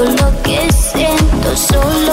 todo lo que siento solo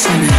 Listen.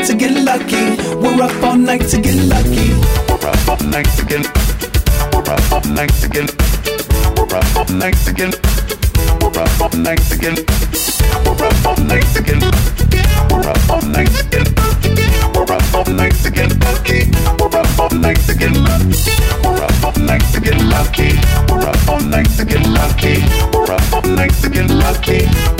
night to get lucky. We're up all night to get lucky. We're up all night to get. We're up all night to get. We're up all night to get. We're up all night to get. We're up all night to get. We're up all night to get. We're up all night to get lucky. We're up all night to get lucky. We're up all night to get lucky. We're up all night to get lucky. We're up all night to get lucky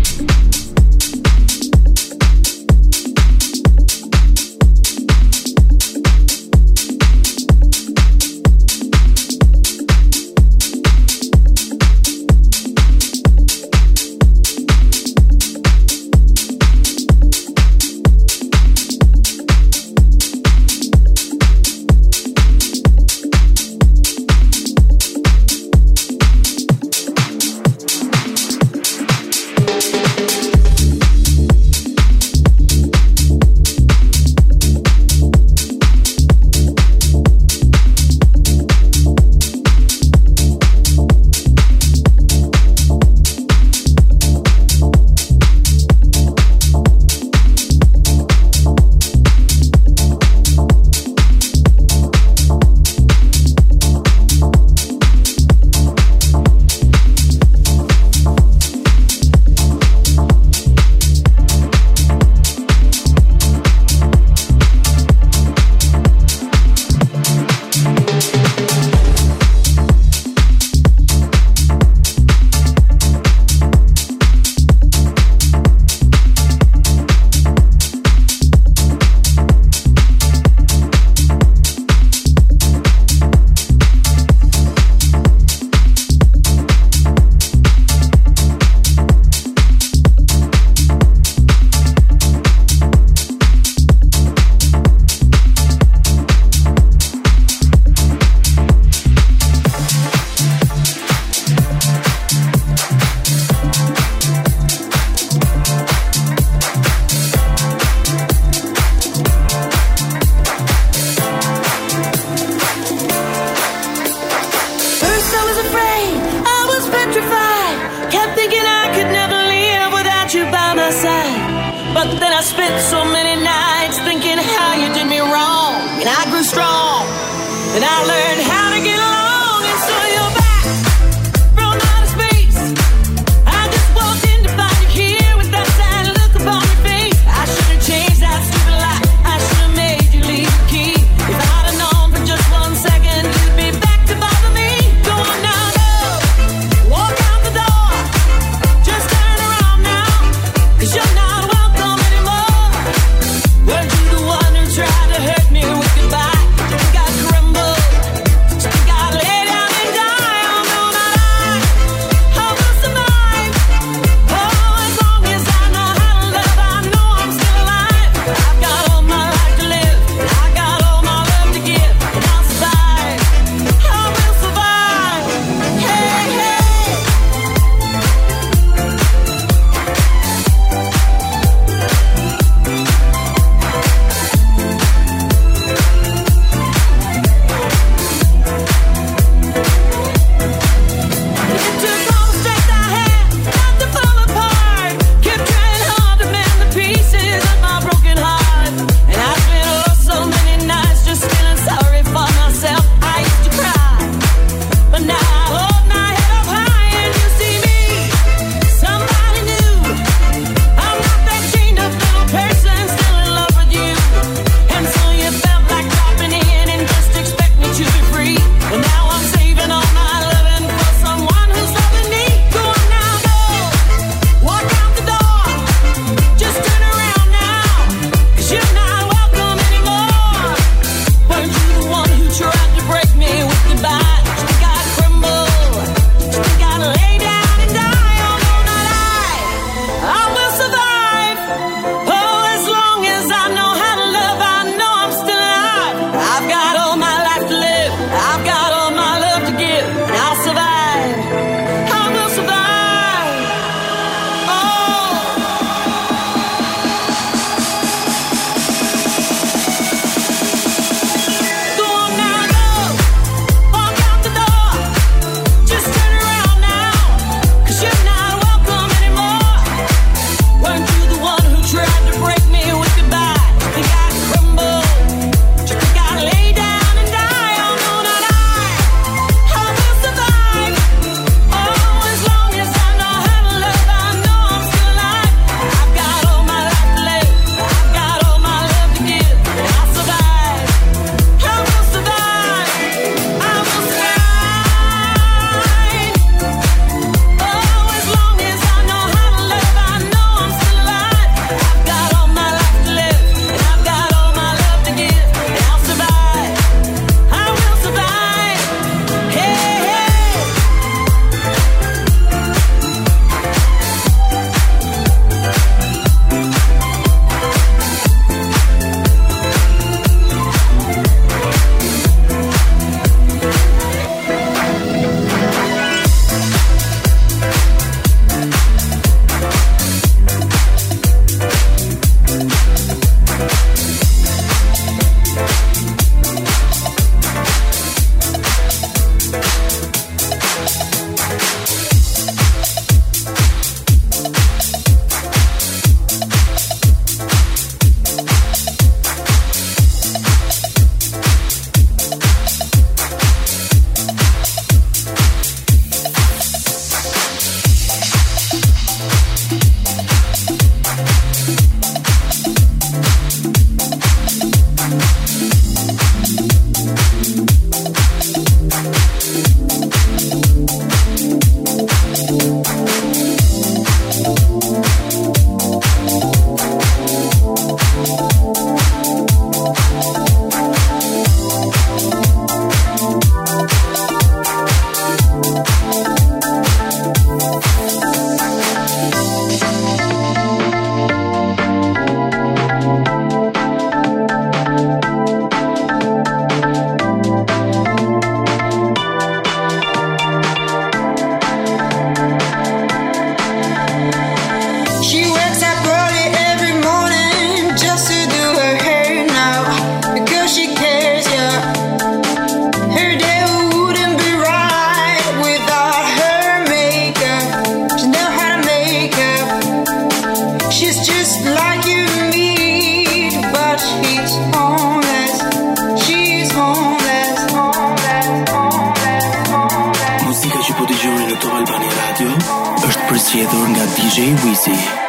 Gee Weezy.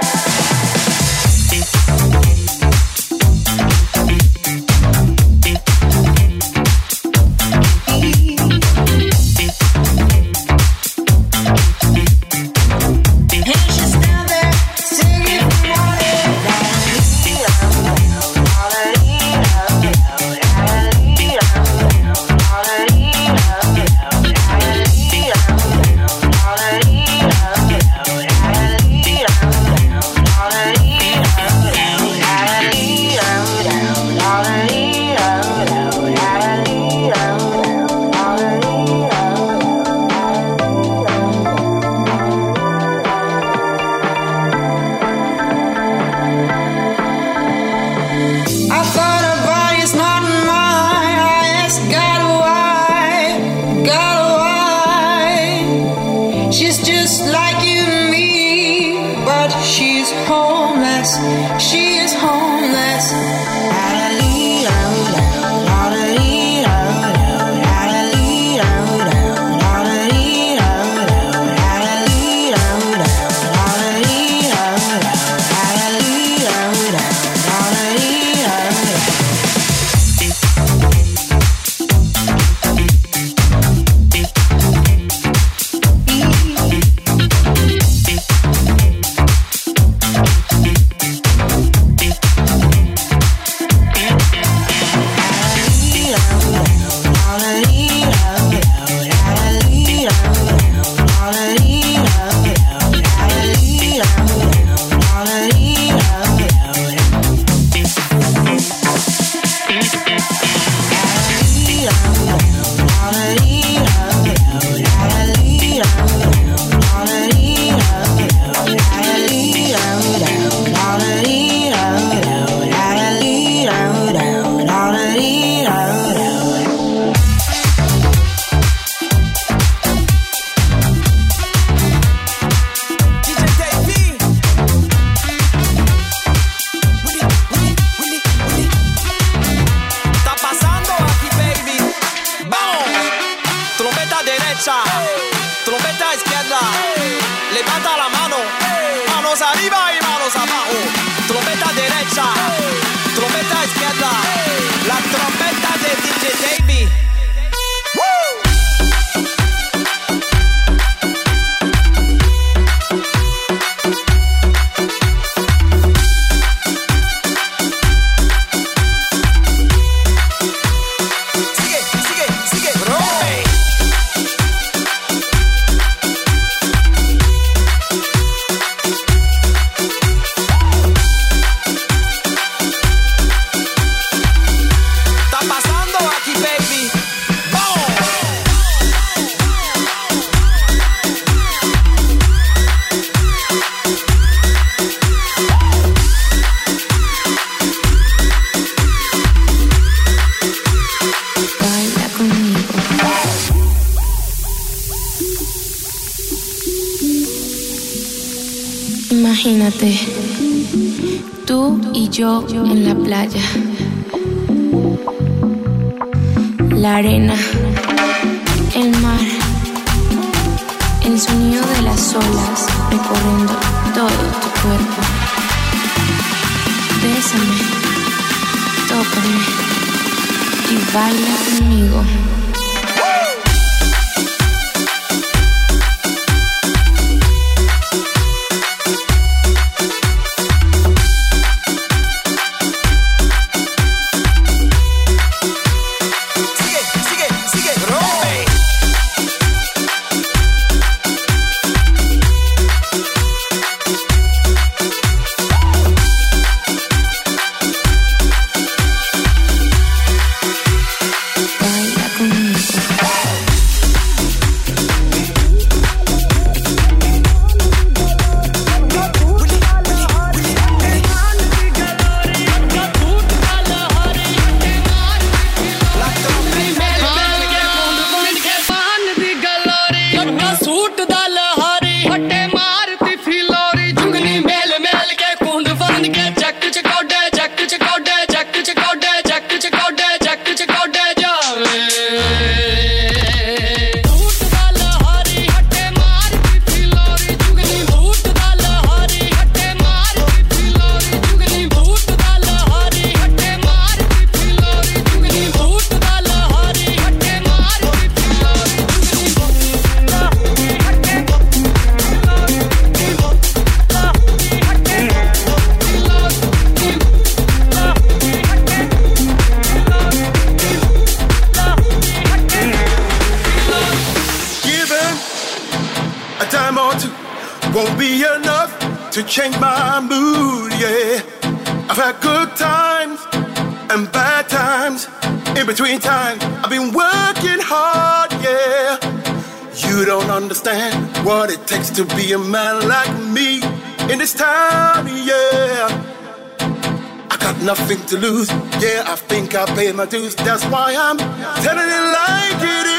Tú y yo en la playa. La arena, el mar, el sonido de las olas recorriendo todo tu cuerpo. Bésame, tócame y baila conmigo. ಹೊಟ್ಟೆ three times. I've been working hard, yeah. You don't understand what it takes to be a man like me in this time, yeah. I got nothing to lose, yeah. I think I paid my dues, that's why I'm telling it like it is.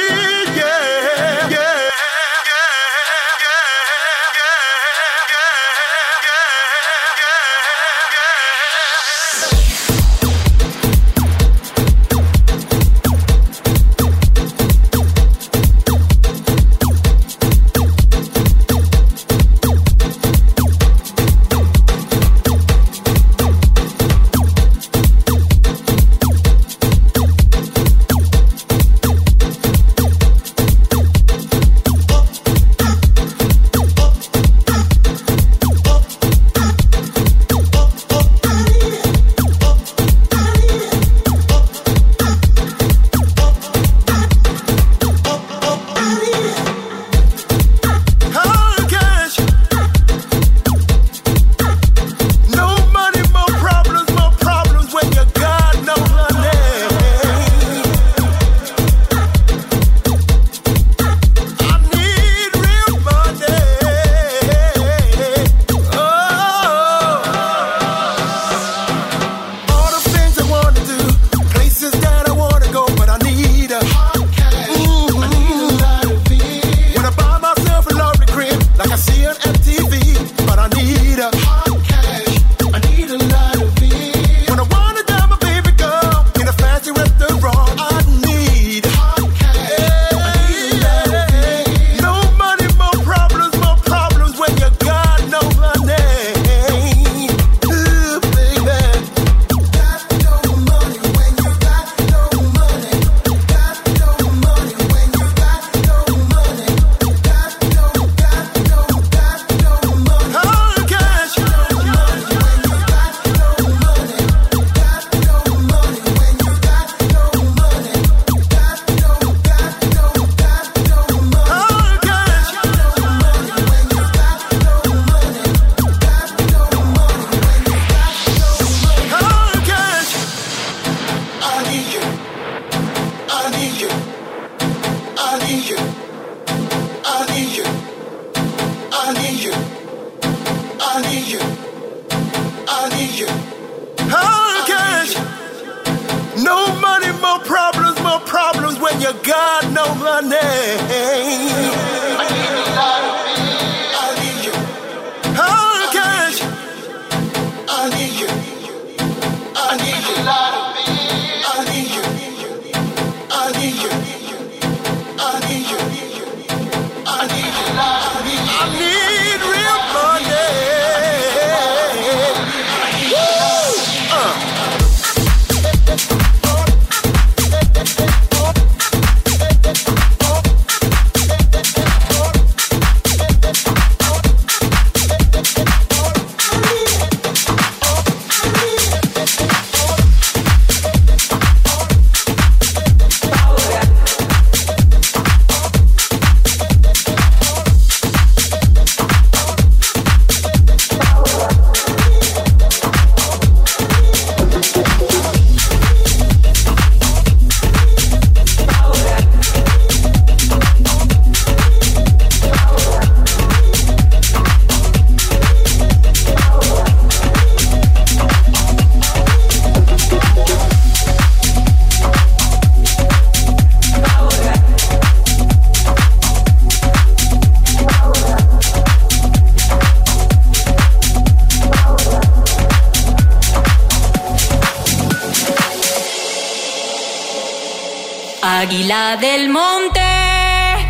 more problems, more problems when you got no money. Del monte,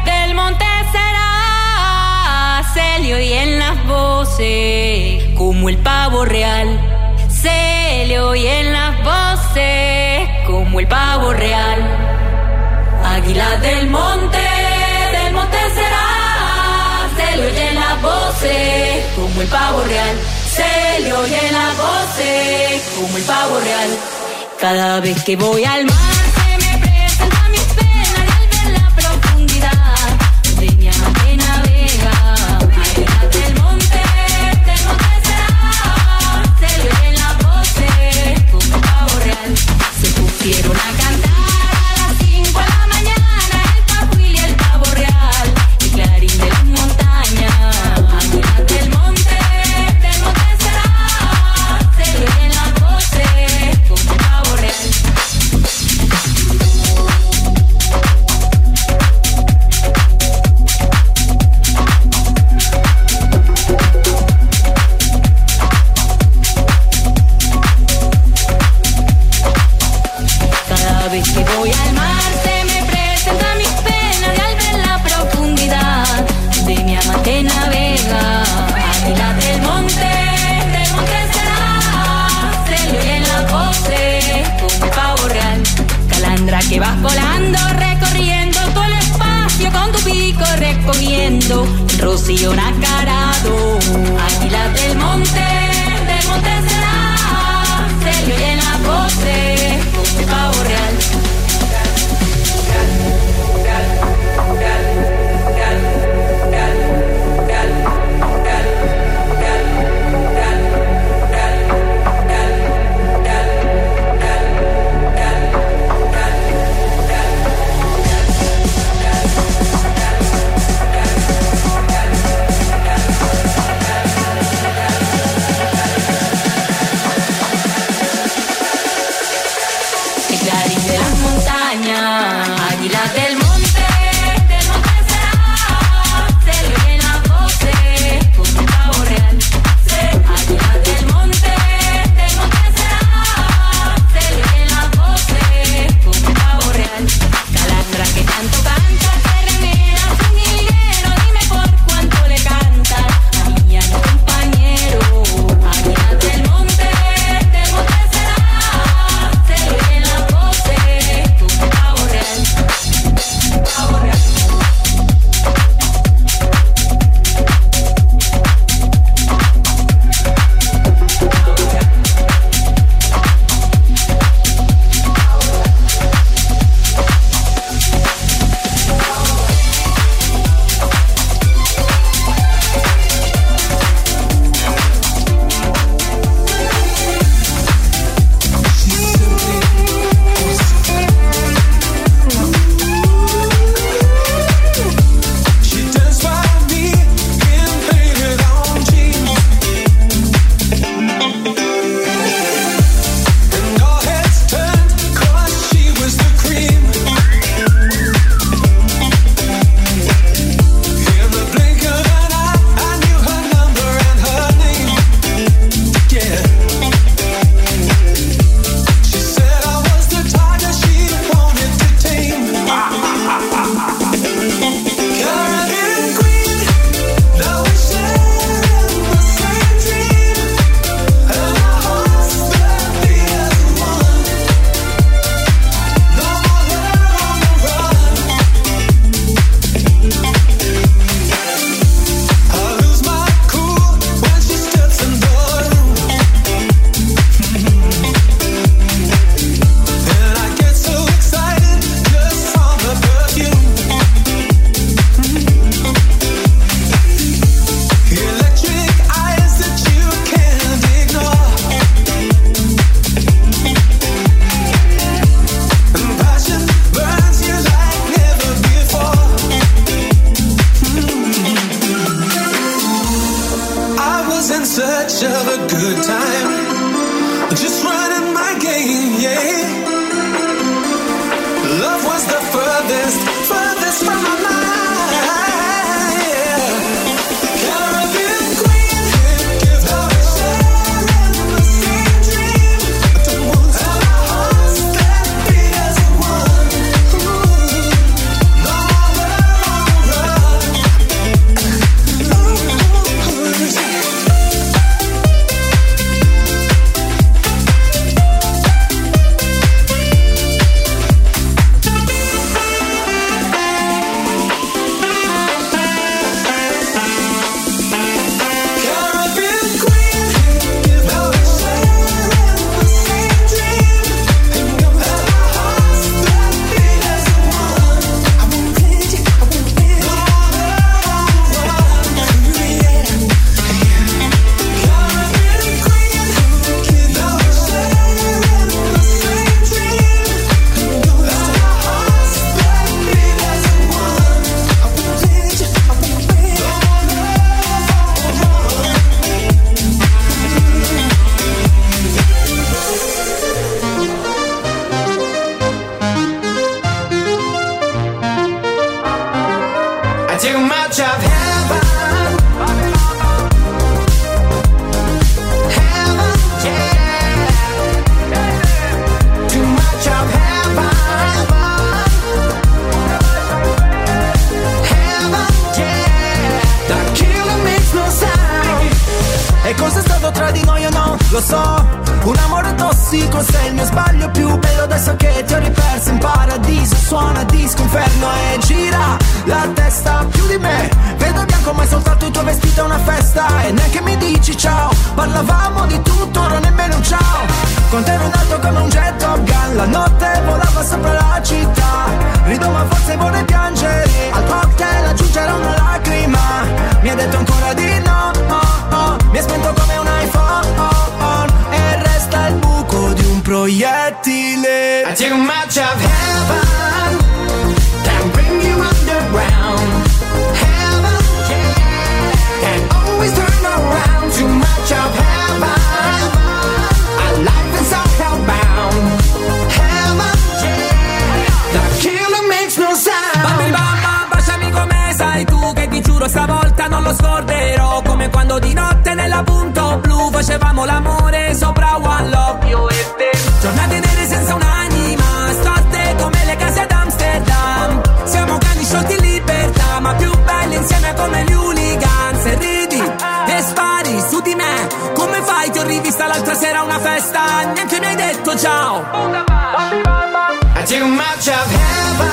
del monte será Celio y en las voces, como el pavo real. Celio y en las voces, como el pavo real. Águila del monte, del monte será Celio y en las voces, como el pavo real. Celio y en las voces, como el pavo real. Cada vez que voy al mar. proiettile. I take a match of heaven, can bring you underground. Heaven, yeah, can always turn around. Too much of heaven, a life is all hellbound. Heaven, yeah, the killer makes no sound. Bambi, bamba, baciami come sai tu che ti giuro stavolta non lo scorderò. Come quando di notte nella punto blu facevamo l'amore sopra One Love. first time, to. Too much of heaven.